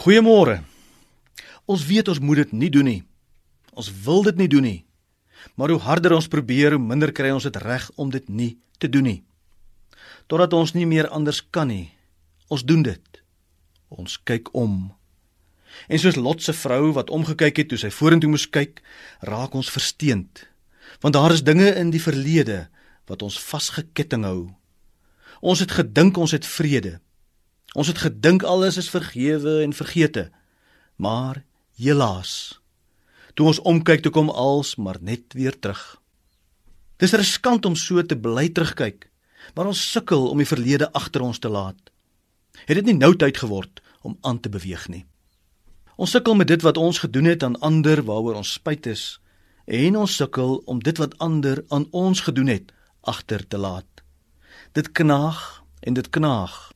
Goeiemôre. Ons weet ons moet dit nie doen nie. Ons wil dit nie doen nie. Maar hoe harder ons probeer, hoe minder kry ons dit reg om dit nie te doen nie. Totdat ons nie meer anders kan nie. Ons doen dit. Ons kyk om. En soos Lot se vrou wat omgekyk het toe sy vorentoe moes kyk, raak ons versteend. Want daar is dinge in die verlede wat ons vasgeketting hou. Ons het gedink ons het vrede. Ons het gedink alles is vergewe en vergete. Maar helaas Toe ons omkyk toe kom als maar net weer terug. Dis riskant om so te bly terugkyk, maar ons sukkel om die verlede agter ons te laat. Het dit nie nou tyd geword om aan te beweeg nie? Ons sukkel met dit wat ons gedoen het aan ander waaroor ons spyt is, en ons sukkel om dit wat ander aan ons gedoen het agter te laat. Dit knaag en dit knaag.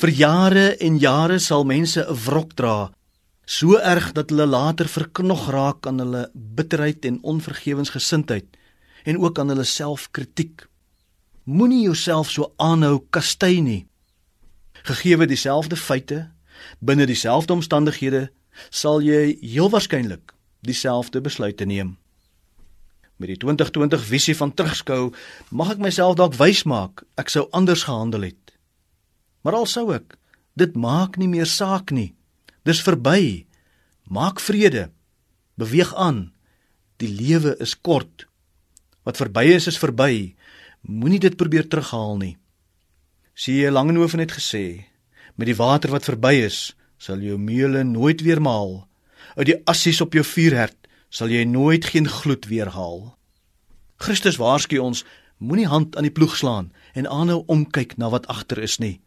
Vir jare en jare sal mense 'n wrok dra so erg dat hulle later verknog raak aan hulle bitterheid en onvergewensgesindheid en ook aan hulle selfkritiek. Moenie jouself so aanhou kastei nie. Gegeewe dieselfde feite binne dieselfde omstandighede sal jy heel waarskynlik dieselfde besluite neem. Met die 2020 visie van terugskou mag ek myself dalk wys maak ek sou anders gehandel het. Maar al sou ek, dit maak nie meer saak nie. Dis verby. Maak vrede. Beweeg aan. Die lewe is kort. Wat verby is, is verby. Moenie dit probeer terughaal nie. Sien jy Langehoven het gesê, met die water wat verby is, sal jou meule nooit weer maal. Uit die assies op jou vuurherd sal jy nooit geen gloed weer haal. Christus waarsku ons, moenie hand aan die ploeg slaan en aanhou omkyk na wat agter is nie.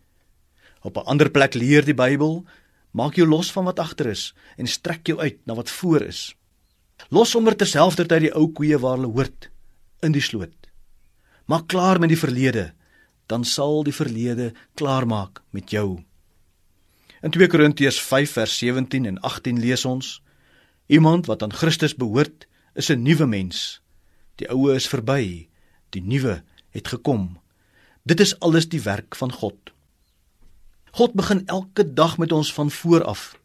Op 'n ander plek leer die Bybel Maak jou los van wat agter is en strek jou uit na wat voor is. Los sommer terselfdertyd die ou koeie waar hulle hoort in die sloot. Maak klaar met die verlede, dan sal die verlede klaarmaak met jou. In 2 Korintiërs 5 vers 17 en 18 lees ons: Iemand wat aan Christus behoort, is 'n nuwe mens. Die ou is verby, die nuwe het gekom. Dit is alles die werk van God. God begin elke dag met ons van voor af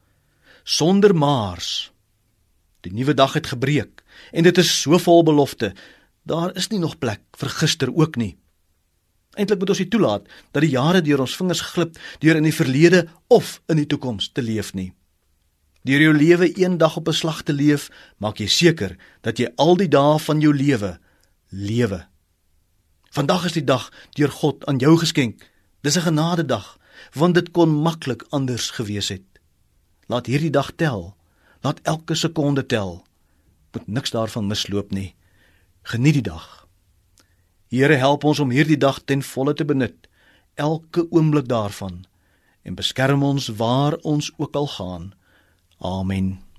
sonder maars. Die nuwe dag het gebreek en dit is so vol belofte. Daar is nie nog plek vir gister ook nie. Eintlik moet ons nie toelaat dat die jare deur ons vingers glip deur in die verlede of in die toekoms te leef nie. Deur jou lewe een dag op 'n slag te leef, maak jy seker dat jy al die dae van jou lewe lewe. Vandag is die dag deur God aan jou geskenk. Dis 'n genadedag want dit kon maklik anders gewees het. Laat hierdie dag tel. Laat elke sekonde tel. Moet niks daarvan misloop nie. Geniet die dag. Here help ons om hierdie dag ten volle te benut. Elke oomblik daarvan en beskerm ons waar ons ook al gaan. Amen.